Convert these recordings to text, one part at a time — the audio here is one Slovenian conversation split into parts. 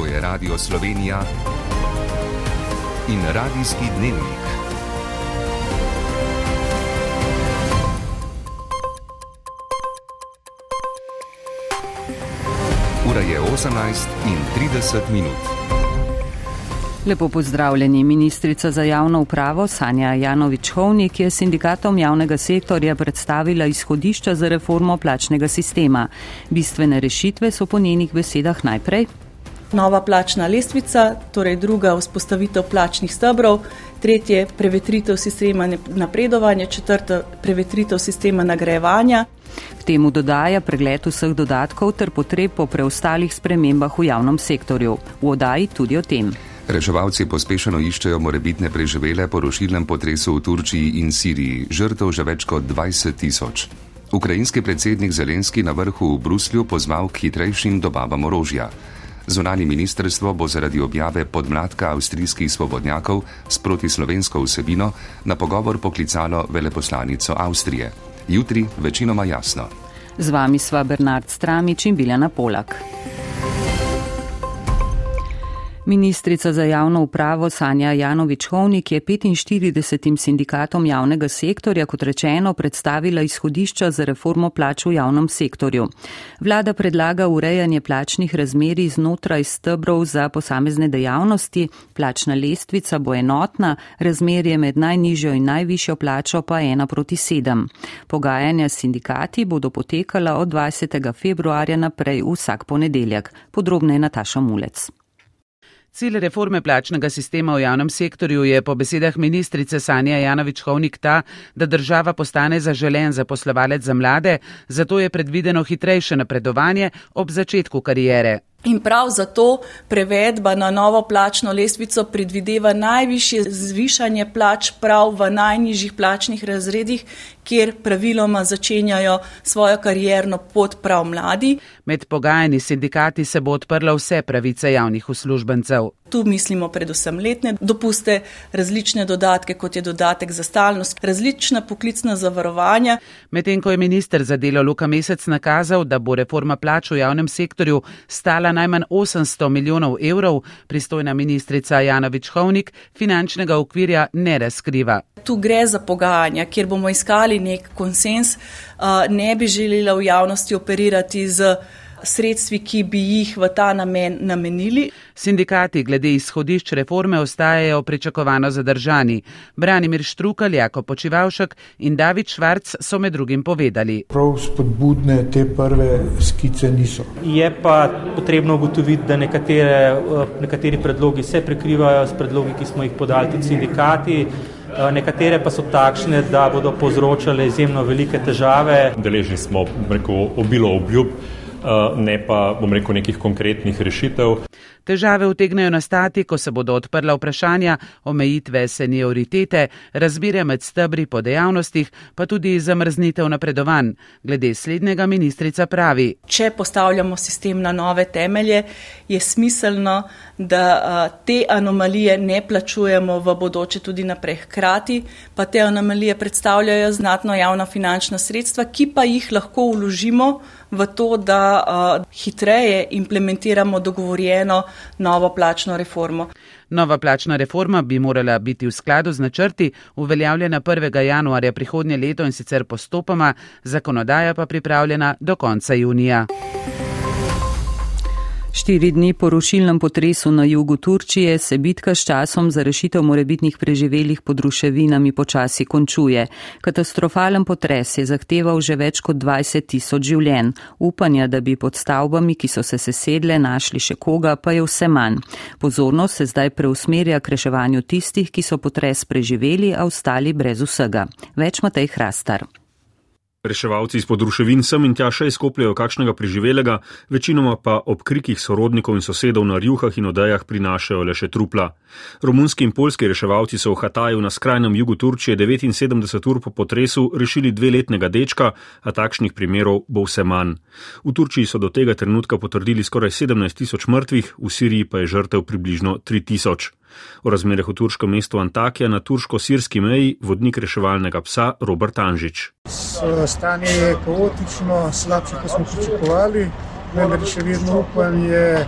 To je Radio Slovenija in Radijski dnevnik. Ura je 18 in 30 minut. Lepo pozdravljeni. Ministrica za javno upravo Sanja Janovič-Hovnik je sindikatom javnega sektorja predstavila izhodišča za reformo plačnega sistema. Bistvene rešitve so po njenih besedah najprej. Nova plačna lestvica, torej druga vzpostavitev plačnih stebrov, tretje prevetritev sistema napredovanja, četrta prevetritev sistema nagrajevanja. K temu dodaja pregled vseh dodatkov ter potreb po preostalih spremembah v javnem sektorju. V odaji tudi o tem. Reševalci pospešeno iščejo morebitne preživele po rušilnem potresu v Turčiji in Siriji, žrtev že več kot 20 tisoč. Ukrajinski predsednik Zelenski na vrhu v Bruslju pozval k hitrejšim dobavam orožja. Zunani ministrstvo bo zaradi objave podmladka avstrijskih svobodnjakov s protislovensko vsebino na pogovor poklicalo veleposlanico Avstrije. Jutri večinoma jasno. Z vami sva Bernard Stramič in Biljana Polak. Ministrica za javno upravo Sanja Janovič-Hovnik je 45 sindikatom javnega sektorja, kot rečeno, predstavila izhodišča za reformo plač v javnem sektorju. Vlada predlaga urejanje plačnih razmerij znotraj stebrov za posamezne dejavnosti, plačna lestvica bo enotna, razmerje med najnižjo in najvišjo plačo pa ena proti sedem. Pogajanja s sindikati bodo potekala od 20. februarja naprej vsak ponedeljek. Podrobno je Nataša Mulec. Cilj reforme plačnega sistema v javnem sektorju je po besedah ministrice Sanja Janovič-Hovnik ta, da država postane zaželen zaposlovalec za mlade, zato je predvideno hitrejše napredovanje ob začetku karijere. In prav zato prevedba na novo plačno lestvico predvideva najvišje zvišanje plač prav v najnižjih plačnih razredih, kjer praviloma začenjajo svojo karjerno pot prav mladi. Med pogajanji sindikati se bo odprla vse pravice javnih uslužbencev. Tu mislimo predvsem letne dopuste, različne dodatke, kot je dodatek za stalnost, različna poklicna zavarovanja. Medtem ko je minister za delo Luka Mesec nakazal, da bo reforma plač v javnem sektorju stala najmanj 800 milijonov evrov, pristojna ministrica Janovič Hovnik finančnega okvirja ne razkriva. Tu gre za pogajanja, kjer bomo iskali nek konsens, ne bi želela v javnosti operirati z sredstvi, ki bi jih v ta namen namenili. Sindikati glede izhodišč reforme ostajajo pričakovano zadržani. Branimir Štrukal, Jako Počivalšek in David Švarc so med drugim povedali. Prav spodbudne te prve skice niso. Je pa potrebno ugotoviti, da nekatere, nekateri predlogi se prekrivajo s predlogi, ki smo jih podali tudi sindikati. Nekatere pa so takšne, da bodo povzročale izjemno velike težave. Deležni smo rekel, obilo obljub, ne pa rekel nekih konkretnih rešitev. Težave utegnejo nastati, ko se bodo odprla vprašanja omejitve senioritete, razbire med stebri po dejavnostih, pa tudi zamrznitev napredovanj. Glede slednjega ministrica pravi. Če postavljamo sistem na nove temelje, je smiselno, da te anomalije ne plačujemo v bodoče tudi naprej. Hkrati pa te anomalije predstavljajo znatno javna finančna sredstva, ki pa jih lahko uložimo v to, da hitreje implementiramo dogovorjeno novo plačno reformo. Nova plačna reforma bi morala biti v skladu z načrti uveljavljena 1. januarja prihodnje leto in sicer postopoma, zakonodaja pa pripravljena do konca junija. Štiri dni po rušilnem potresu na jugu Turčije se bitka s časom za rešitev morebitnih preživelih pod ruševinami počasi končuje. Katastrofalen potres je zahteval že več kot 20 tisoč življenj. Upanja, da bi pod stavbami, ki so se sesedle, našli še koga, pa je vse manj. Pozornost se zdaj preusmerja k reševanju tistih, ki so potres preživeli, a ostali brez vsega. Več Matej Hrastar. Reševalci izpod ruševin sem in tja še izkopljajo kakšnega preživelega, večinoma pa ob krikih sorodnikov in sosedov na rjuhah in odejah prinašajo le še trupla. Romunski in polski reševalci so v Hataju na skrajnem jugu Turčije 79 ur po potresu rešili dveletnega dečka, a takšnih primerov bo vse manj. V Turčiji so do tega trenutka potrdili skoraj 17 tisoč mrtvih, v Siriji pa je žrtev približno 3 tisoč. O razmerah v turškem mestu Antakija na turško-sirski meji vodnik reševalnega psa Robert Anžič. Stanje je kaotično, slabše, kot smo pričakovali, vendar še vedno upanje,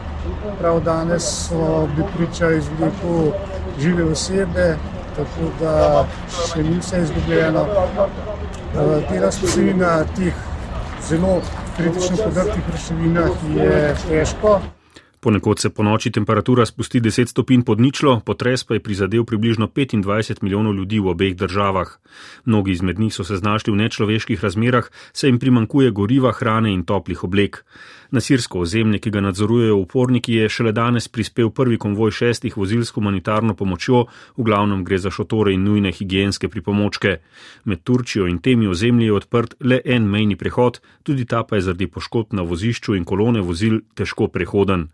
Prav danes bili priča izvleku žive osebe, tako da še ni vse izgubljeno. Dela smo se na teh zelo kritično podrtih ruševinah je težko. Ponekod se po noči temperatura spusti 10 stopinj pod ničlo, potres pa je prizadel približno 25 milijonov ljudi v obeh državah. Mnogi izmed njih so se znašli v nečloveških razmerah, saj jim primankuje goriva, hrane in toplih oblek. Na sirsko ozemlje, ki ga nadzorujejo uporniki, je šele danes prispel prvi konvoj šestih vozil s humanitarno pomočjo, v glavnem gre za šotore in nujne higijenske pripomočke. Med Turčijo in temi ozemlji je odprt le en mejni prehod, tudi ta pa je zaradi poškodb na vozišču in kolone vozil težko prehoden.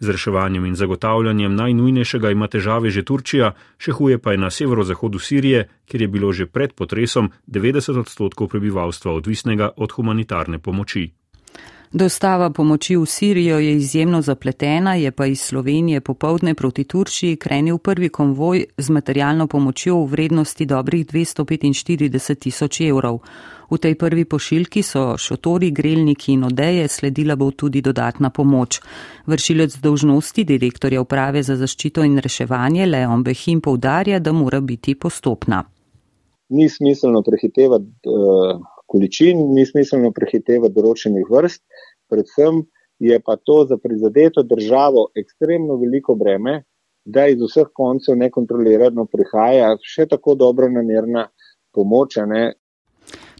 Z reševanjem in zagotavljanjem najnujnejšega ima težave že Turčija, še huje pa je na severozahodu Sirije, kjer je bilo že pred potresom 90 odstotkov prebivalstva odvisnega od humanitarne pomoči. Dostava pomoči v Sirijo je izjemno zapletena, je pa iz Slovenije popovdne proti Turčiji krenil prvi konvoj z materialno pomočjo v vrednosti dobrih 245 tisoč evrov. V tej prvi pošiljki so šotori, grelniki in odeje, sledila bo tudi dodatna pomoč. Vršilec dolžnosti direktorja uprave za zaščito in reševanje Leon Behim povdarja, da mora biti postopna. Ni smiselno prehitevati. Uh količin, ni smiselno prehitevati določenih vrst, predvsem je pa to za prizadeto državo ekstremno veliko breme, da iz vseh koncev nekontrolirano prihaja še tako dobro namerna pomoč, ne,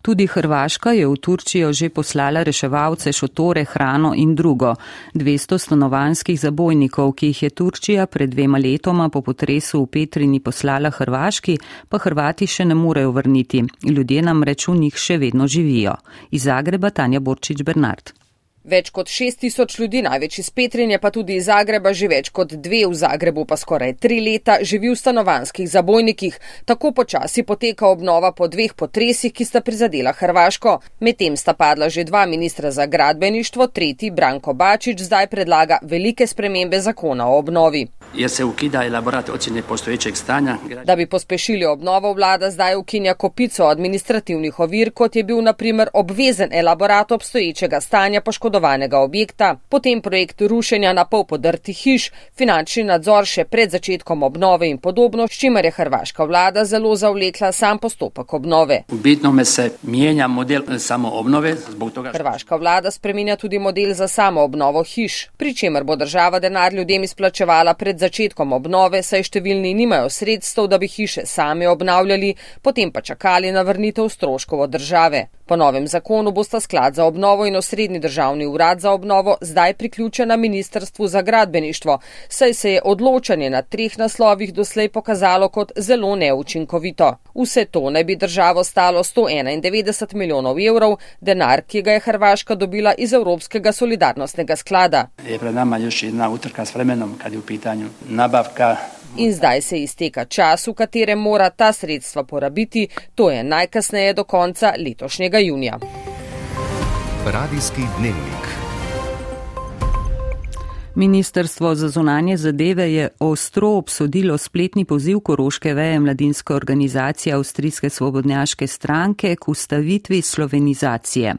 Tudi Hrvaška je v Turčijo že poslala reševalce, šotore, hrano in drugo. 200 stanovanskih zabojnikov, ki jih je Turčija pred dvema letoma po potresu v Petrini poslala Hrvaški, pa Hrvati še ne morejo vrniti. Ljudje nam reč v njih še vedno živijo. Iz Zagreba Tanja Borčič Bernard. Več kot 6000 ljudi, največ iz Petrinje, pa tudi iz Zagreba, že več kot dve v Zagrebu, pa skoraj tri leta, živi v stanovanskih zabojnikih. Tako počasi poteka obnova po dveh potresih, ki sta prizadela Hrvaško. Medtem sta padla že dva ministra za gradbeništvo, tretji Branko Bačič zdaj predlaga velike spremembe zakona o obnovi. Se ukida elaborat ocjene postojećeg stanja. Da bi pospešili obnovo, vlada zdaj ukinja kopico administrativnih ovir, kot je bil naprimer obvezen elaborat obstoječega stanja poškodovanega objekta, potem projekt rušenja na pol podrtih hiš, finančni nadzor še pred začetkom obnove in podobno, s čimer je hrvaška vlada zelo zavlekla sam postopek obnove. V bitnome se menja model samo obnove. Toga... Hrvaška vlada spreminja tudi model za samo obnovo hiš, pri čemer bo država denar ljudem izplačevala pred začetkom obnove, saj številni nimajo sredstev, da bi hiše sami obnavljali, potem pa čakali na vrnitev stroškov od države. Po novem zakonu bosta sklad za obnovo in osrednji državni urad za obnovo zdaj priključena Ministrstvu za gradbeništvo, saj se je odločanje na treh naslovih doslej pokazalo kot zelo neučinkovito. Vse to naj bi državo stalo 191 milijonov evrov, denar, ki ga je Hrvaška dobila iz Evropskega solidarnostnega sklada. Je pred nama još jedna utrka s vremenom, kad je v pitanju nabavka In zdaj se izteka čas, v katerem mora ta sredstva porabiti, to je najkasneje do konca letošnjega junija. Radijski dnevnik. Ministrstvo za zunanje zadeve je ostro obsodilo spletni poziv Koroške veje mladinske organizacije Avstrijske svobodnjaške stranke k ustavitvi slovenizacije.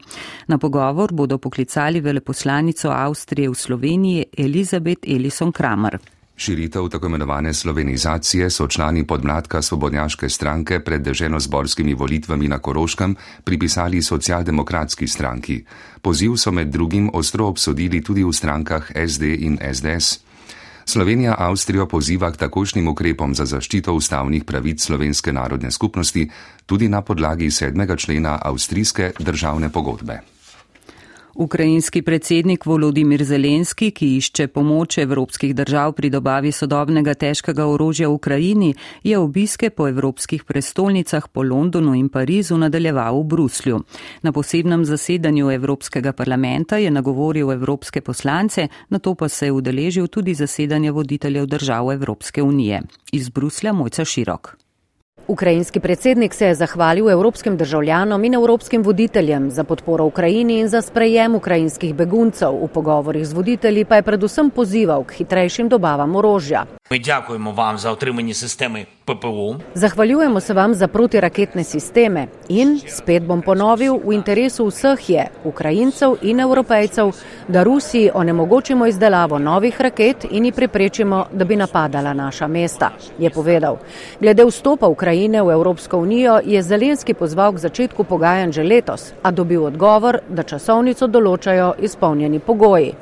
Na pogovor bodo poklicali veleposlanico Avstrije v Sloveniji Elizabet Elison Kramer. Širitev tako imenovane slovenizacije so člani podmladka Svobodnjaške stranke pred deželno-zborskimi volitvami na Koroškem pripisali socialdemokratski stranki. Poziv so med drugim ostro obsodili tudi v strankah SD in SDS. Slovenija Avstrijo poziva k takošnjim ukrepom za zaščito ustavnih pravic slovenske narodne skupnosti tudi na podlagi 7. člena Avstrijske državne pogodbe. Ukrajinski predsednik Volodimir Zelenski, ki išče pomoč evropskih držav pri dobavi sodobnega težkega orožja v Ukrajini, je obiske po evropskih prestolnicah po Londonu in Parizu nadaljeval v Bruslju. Na posebnem zasedanju Evropskega parlamenta je nagovoril evropske poslance, na to pa se je udeležil tudi zasedanje voditeljev držav Evropske unije. Iz Bruslja Mojca Širok. Ukrajinski predsednik se je zahvalil evropskim državljanom in evropskim voditeljem za podporo Ukrajini in za sprejem ukrajinskih beguncev. V pogovorih z voditelji pa je predvsem pozival k hitrejšim dobavam orožja. Ми дякуємо вам за отримані системи ППО. Zahvaljujemo se vam za protiraketne sisteme in, spet bom ponovil, v interesu vseh je, Ukrajincev in Evropejcev, da Rusiji onemogočimo izdelavo novih raket in ji preprečimo, da bi napadala naša mesta, je povedal. Glede vstopa Ukrajine v Evropsko unijo je Zelenski pozval k začetku pogajanj že letos, a dobil odgovor, da časovnico določajo izpolnjeni pogoji.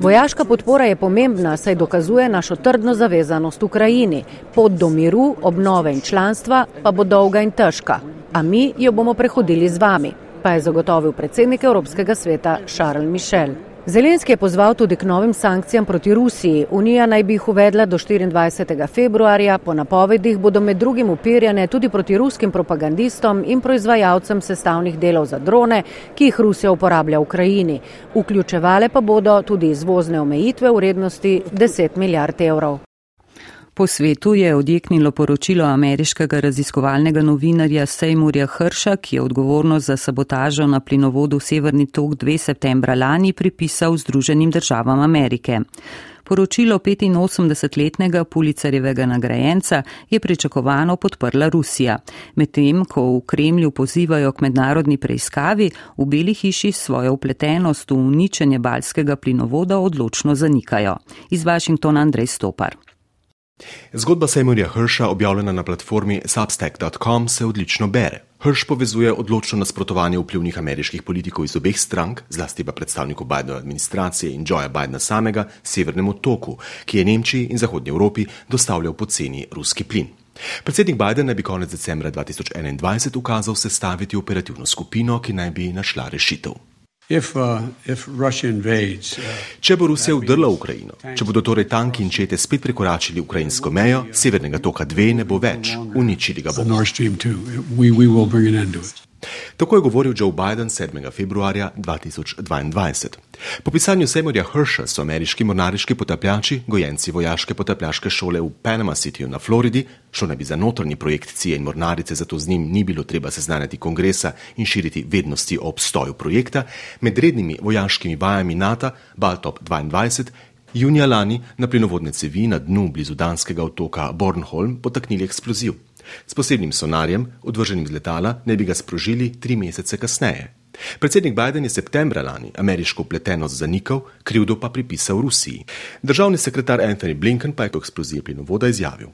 Vojaška podpora je pomembna, saj dokazuje našo trdno zavezanost Ukrajini. Pot do miru, obnove in članstva pa bo dolga in težka, a mi jo bomo prehodili z vami, pa je zagotovil predsednik Evropskega sveta Charles Michel. Zelenski je pozval tudi k novim sankcijam proti Rusiji. Unija naj bi jih uvedla do 24. februarja. Po napovedih bodo med drugim upirjene tudi proti ruskim propagandistom in proizvajalcem sestavnih delov za drone, ki jih Rusija uporablja v Ukrajini. Vključevale pa bodo tudi izvozne omejitve v vrednosti 10 milijard evrov. Po svetu je odjeknilo poročilo ameriškega raziskovalnega novinarja Seymourja Hrša, ki je odgovornost za sabotažo na plinovodu Severni tok 2. septembra lani pripisal Združenim državam Amerike. Poročilo 85-letnega Pulicarjevega nagrajenca je pričakovano podprla Rusija. Medtem, ko v Kremlju pozivajo k mednarodni preiskavi, v Beli hiši svojo upletenost v uničenje balskega plinovoda odločno zanikajo. Iz Washingtona Andrej Stopar. Zgodba Seymourja Hrša, objavljena na platformi substack.com, se odlično bere. Hrš povezuje odločno nasprotovanje vplivnih ameriških politikov iz obeh strank, zlasti pa predstavnikov Bidenove administracije in Joea Bidena samega, severnemu toku, ki je Nemčiji in Zahodnji Evropi dostavljal poceni ruski plin. Predsednik Biden naj bi konec decembra 2021 ukazal sestaviti operativno skupino, ki naj bi našla rešitev. If, uh, if invades, uh, če bo Rusija vdrla v Ukrajino, če bodo torej tanki in čete spet prekoračili ukrajinsko mejo, severnega toka 2 ne bo več, uničili ga bomo. Tako je govoril Joe Biden 7. februarja 2022. Po pisanju Seymourja Hersha so ameriški mornariški potapljači, gojenci vojaške potapljaške šole v Panama Cityju na Floridi, šlo naj bi za notrni projekt CIA in mornarice, zato z njim ni bilo treba seznanjati kongresa in širiti vednosti o obstoju projekta, med rednimi vojaškimi vajami NATO Baltop 22 junija lani na plinovodne cevi na dnu blizu danskega otoka Bornholm potaknili eksploziv. S posebnim sonarjem, odvrženim z letala, naj bi ga sprožili tri mesece kasneje. Predsednik Biden je septembra lani ameriško upletenost zanikal, krivdo pa pripisal Rusiji. Državni sekretar Anthony Blinken pa je to eksplozijo plinovoda izjavil.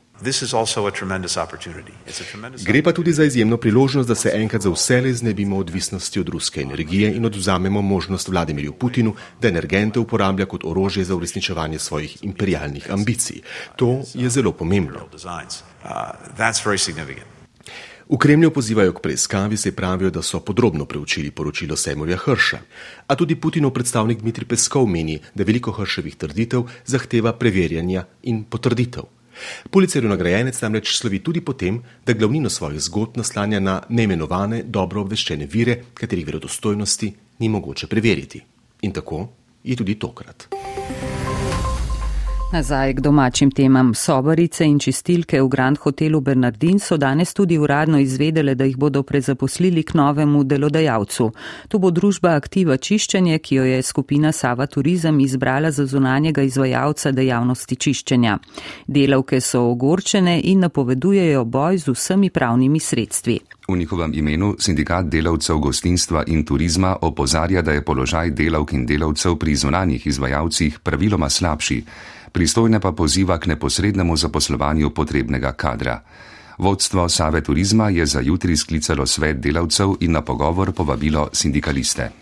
Gre pa tudi za izjemno priložnost, da se enkrat za vse znebimo odvisnosti od ruske energije in odvzamemo možnost Vladimirju Putinu, da energente uporablja kot orožje za uresničevanje svojih imperialnih ambicij. To je zelo pomembno. V Kremlju pozivajo k preiskavi, se pravijo, da so podrobno preučili poročilo Seymourja Hrša. A tudi Putinov predstavnik Dmitrij Peskov meni, da veliko Hrševih trditev zahteva preverjanja in potrditev. Policerju nagrajenec namreč slovi tudi potem, da glavnino svojih zgodb naslanja na neimenovane, dobro obveščene vire, katerih verodostojnosti ni mogoče preveriti. In tako je tudi tokrat. Nazaj k domačim temam. Sobarice in čistilke v Grand Hotelu Bernardin so danes tudi uradno izvedele, da jih bodo prezaposlili k novemu delodajalcu. To bo družba Aktiva čiščenje, ki jo je skupina Sava Turizem izbrala za zunanjega izvajalca dejavnosti čiščenja. Delavke so ogorčene in napovedujejo boj z vsemi pravnimi sredstvi. V njihovem imenu sindikat delavcev gostinstva in turizma opozarja, da je položaj delavk in delavcev pri zunanjih izvajalcih praviloma slabši pristojne pa poziva k neposrednemu zaposlovanju potrebnega kadra. Vodstvo Save turizma je za jutri sklicalo svet delavcev in na pogovor povabilo sindikaliste.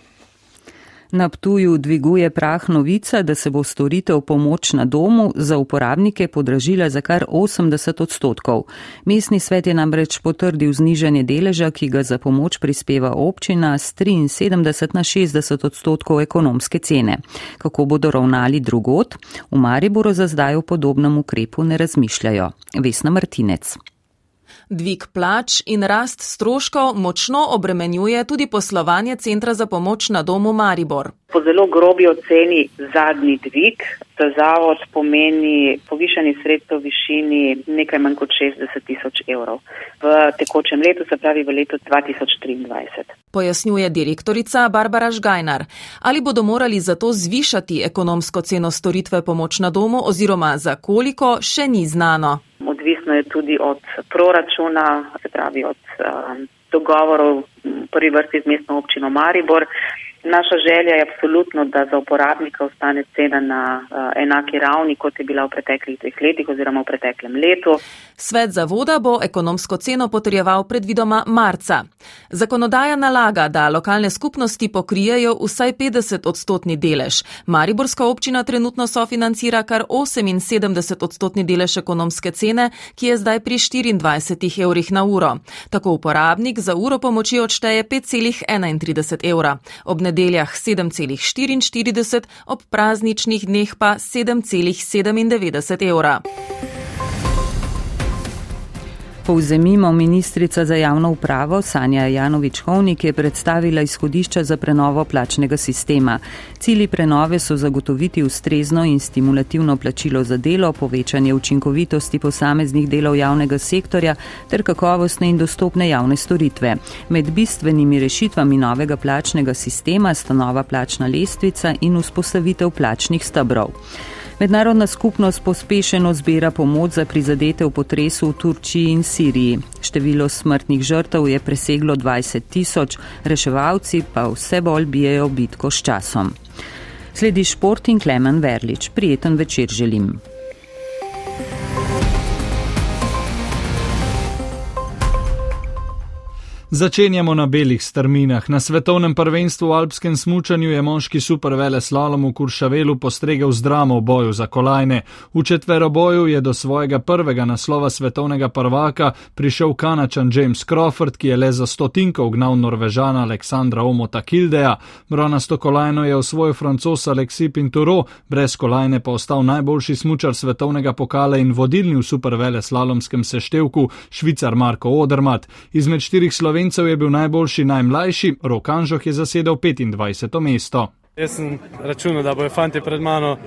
Na Ptuju dviguje prah novica, da se bo storitev pomoč na domu za uporabnike podražila za kar 80 odstotkov. Mestni svet je namreč potrdil znižanje deleža, ki ga za pomoč prispeva občina z 73 na 60 odstotkov ekonomske cene. Kako bodo ravnali drugot? V Mariboru za zdaj o podobnem ukrepu ne razmišljajo. Vesna Martinec. Dvig plač in rast stroškov močno obremenjuje tudi poslovanje Centra za pomoč na domu Maribor. Po zelo grobi oceni zadnji dvig za zavod pomeni povišanje sredstev v višini nekaj manj kot 60 tisoč evrov v tekočem letu, se pravi v letu 2023. Pojasnjuje direktorica Barbara Žgajnar. Ali bodo morali zato zvišati ekonomsko ceno storitve pomoč na domu oziroma za koliko, še ni znano. Odvisno je tudi od proračuna, se pravi od um, dogovorov prvi vrsti z mestno občino Maribor. Naša želja je absolutno, da za uporabnika ostane cena na uh, enaki ravni, kot je bila v preteklih dveh letih oziroma v preteklem letu. Svet zavoda bo ekonomsko ceno potrjeval predvidoma marca. Zakonodaja nalaga, da lokalne skupnosti pokrijejo vsaj 50 odstotni delež. Mariborska občina trenutno sofinancira kar 78 odstotni delež ekonomske cene, ki je zdaj pri 24 evrih na uro. Tako uporabnik za uro pomoči odšteje 5,31 evra nedeljah 7,44, ob prazničnih dneh pa 7,97 evra. Povzemimo, ministrica za javno upravo Sanja Janovič-Hovnik je predstavila izhodišča za prenovo plačnega sistema. Cili prenove so zagotoviti ustrezno in stimulativno plačilo za delo, povečanje učinkovitosti posameznih delov javnega sektorja ter kakovostne in dostopne javne storitve. Med bistvenimi rešitvami novega plačnega sistema sta nova plačna lestvica in vzpostavitev plačnih stebrov. Mednarodna skupnost pospešeno zbira pomoč za prizadete v potresu v Turčiji in Siriji. Število smrtnih žrtev je preseglo 20 tisoč, reševalci pa vse bolj bijajo bitko s časom. Sledi šport in Klemen Verlič. Prijeten večer želim. Začenjamo na belih strminah. Na svetovnem prvenstvu v alpskem smučanju je moški supervele slalom v Kuršavelu postregel z dramo v boju za kolajne. V četveroboju je do svojega prvega naslova svetovnega prvaka prišel kanačan James Crawford, ki je le za stotinko ugnal norvežana Aleksandra Omota Kildeja. Bronasto kolajno je osvojil francos Alexis Pinturo, brez kolajne pa ostal najboljši smučar svetovnega pokala in vodilni v supervele slalomskem seštevku švicar Marko Odermat. Izmed štirih slovenskih Slovencev je bil najboljši najmlajši, Rokanžoh je zasedel 25. mesto. Jaz sem računal, da bojo fanti pred mano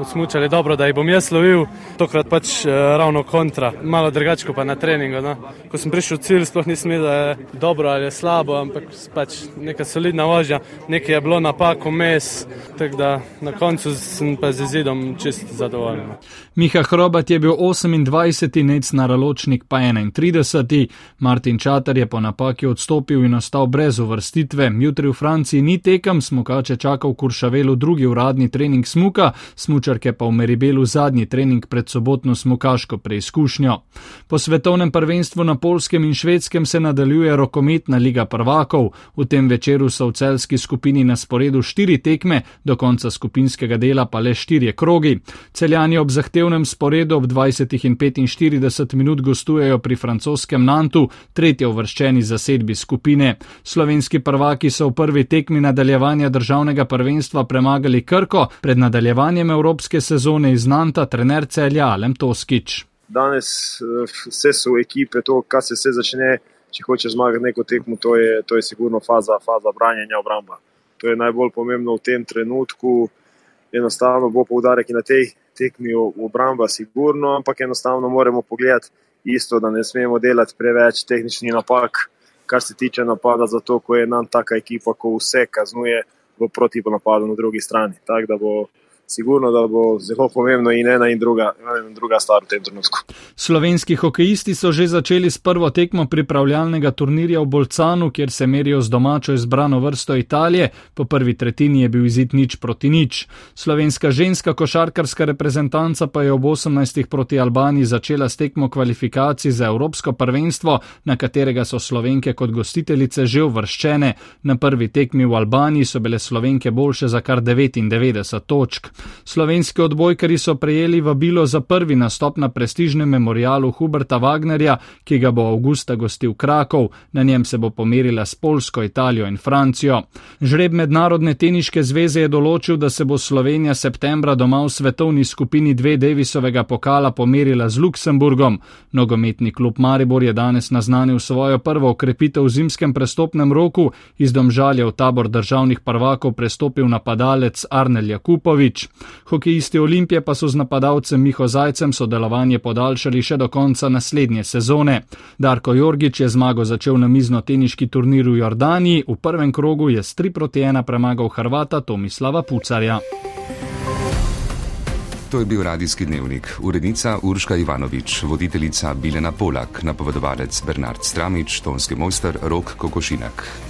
usmučali dobro, da jih bom jaz lovil, tokrat pač eh, ravno kontra, malo drugačko pa na treningu. No. Ko sem prišel v cilj, sploh nisem vedel, da je dobro ali je slabo, ampak pač neka solidna vožnja, nekaj je bilo napak vmes, tako da na koncu sem pa z izidom čist zadovoljen. Miha Hrobat je bil 28, nec naraločnik pa 31. Martin Čatar je po napaki odstopil in ostal brez uvrstitve. Jutri v Franciji ni tekem, smokače čakal Kuršavelu drugi uradni trening smuka, smučarke pa v Meribelu zadnji trening pred sobotno smukaško preizkušnjo. Po svetovnem prvenstvu na polskem in švedskem se nadaljuje rokometna liga prvakov. V tem večeru so v celski skupini na sporedu štiri tekme, do konca skupinskega dela pa le štirje krogi. Celjani ob zahtevnem sporedu ob 20 in 45 minut gostujejo pri francoskem Nantu, tretje uvrščeni zasedbi skupine. Slovenski prvaki so v prvi tekmi nadaljevanja državnega prvenstva premagali Krko, pred nadaljevanjem evropske sezone iz Nanta trener celja Alem Toskič. Danes eh, vse so ekipe, to, kar se vse začne, če hoče zmagati neko tekmo, to je, to je sigurno faza, faza branjenja obramba. To je najbolj pomembno v tem trenutku. Enostavno bo poudarek na tej tekmi obramba, sigurno, ampak enostavno moramo pogledati isto, da ne smemo delati preveč tehničnih napak, kar se tiče napada, zato ko je nam taka ekipa, ko vse kaznuje v protivnapadu na drugi strani. Tako da bo sigurno, da bo zelo pomembno in ena in druga, ena in druga stvar v tem trenutku. Slovenski hokejisti so že začeli s prvo tekmo pripravljalnega turnirja v Bolcanu, kjer se merijo z domačo izbrano vrsto Italije. Po prvi tretjini je bil izid nič proti nič. Slovenska ženska košarkarska reprezentanca pa je ob 18. proti Albaniji začela s tekmo kvalifikacij za Evropsko prvenstvo, na katerega so slovenke kot gostiteljice že uvrščene. Na prvi tekmi v Albaniji so bile slovenke boljše za kar 99 točk. Slovenski odbojkari so prejeli vabilo za prvi nastop na prestižnem memorialu Huberta Wagnerja, ki ga bo avgusta gostil Krakov. Na njem se bo pomerila s Polsko, Italijo in Francijo. Žreb Mednarodne teniške zveze je določil, da se bo Slovenija septembra doma v svetovni skupini dve Davisovega pokala pomerila z Luksemburgom. Nogometni klub Maribor je danes naznanil svojo prvo okrepitev v zimskem prestopnem roku, iz domžalja v tabor državnih prvakov prestopil napadalec Arnel Jakupovič. Hokejisti Olimpije pa so z napadalcem Miho Zajcem sodelovanje podaljšali še do konca naslednje sezone. Darko Jorgič je zmago začel na mizno-teniški turnir v Jordaniji, v prvem krogu je s 3 proti 1 premagal Hrvata Tomislava Pucarja. To je bil radijski dnevnik. Urednica Urška Ivanovič, voditeljica Bilena Polak, napovedovalec Bernard Stramič, tonski mojster Rok Kokošinek.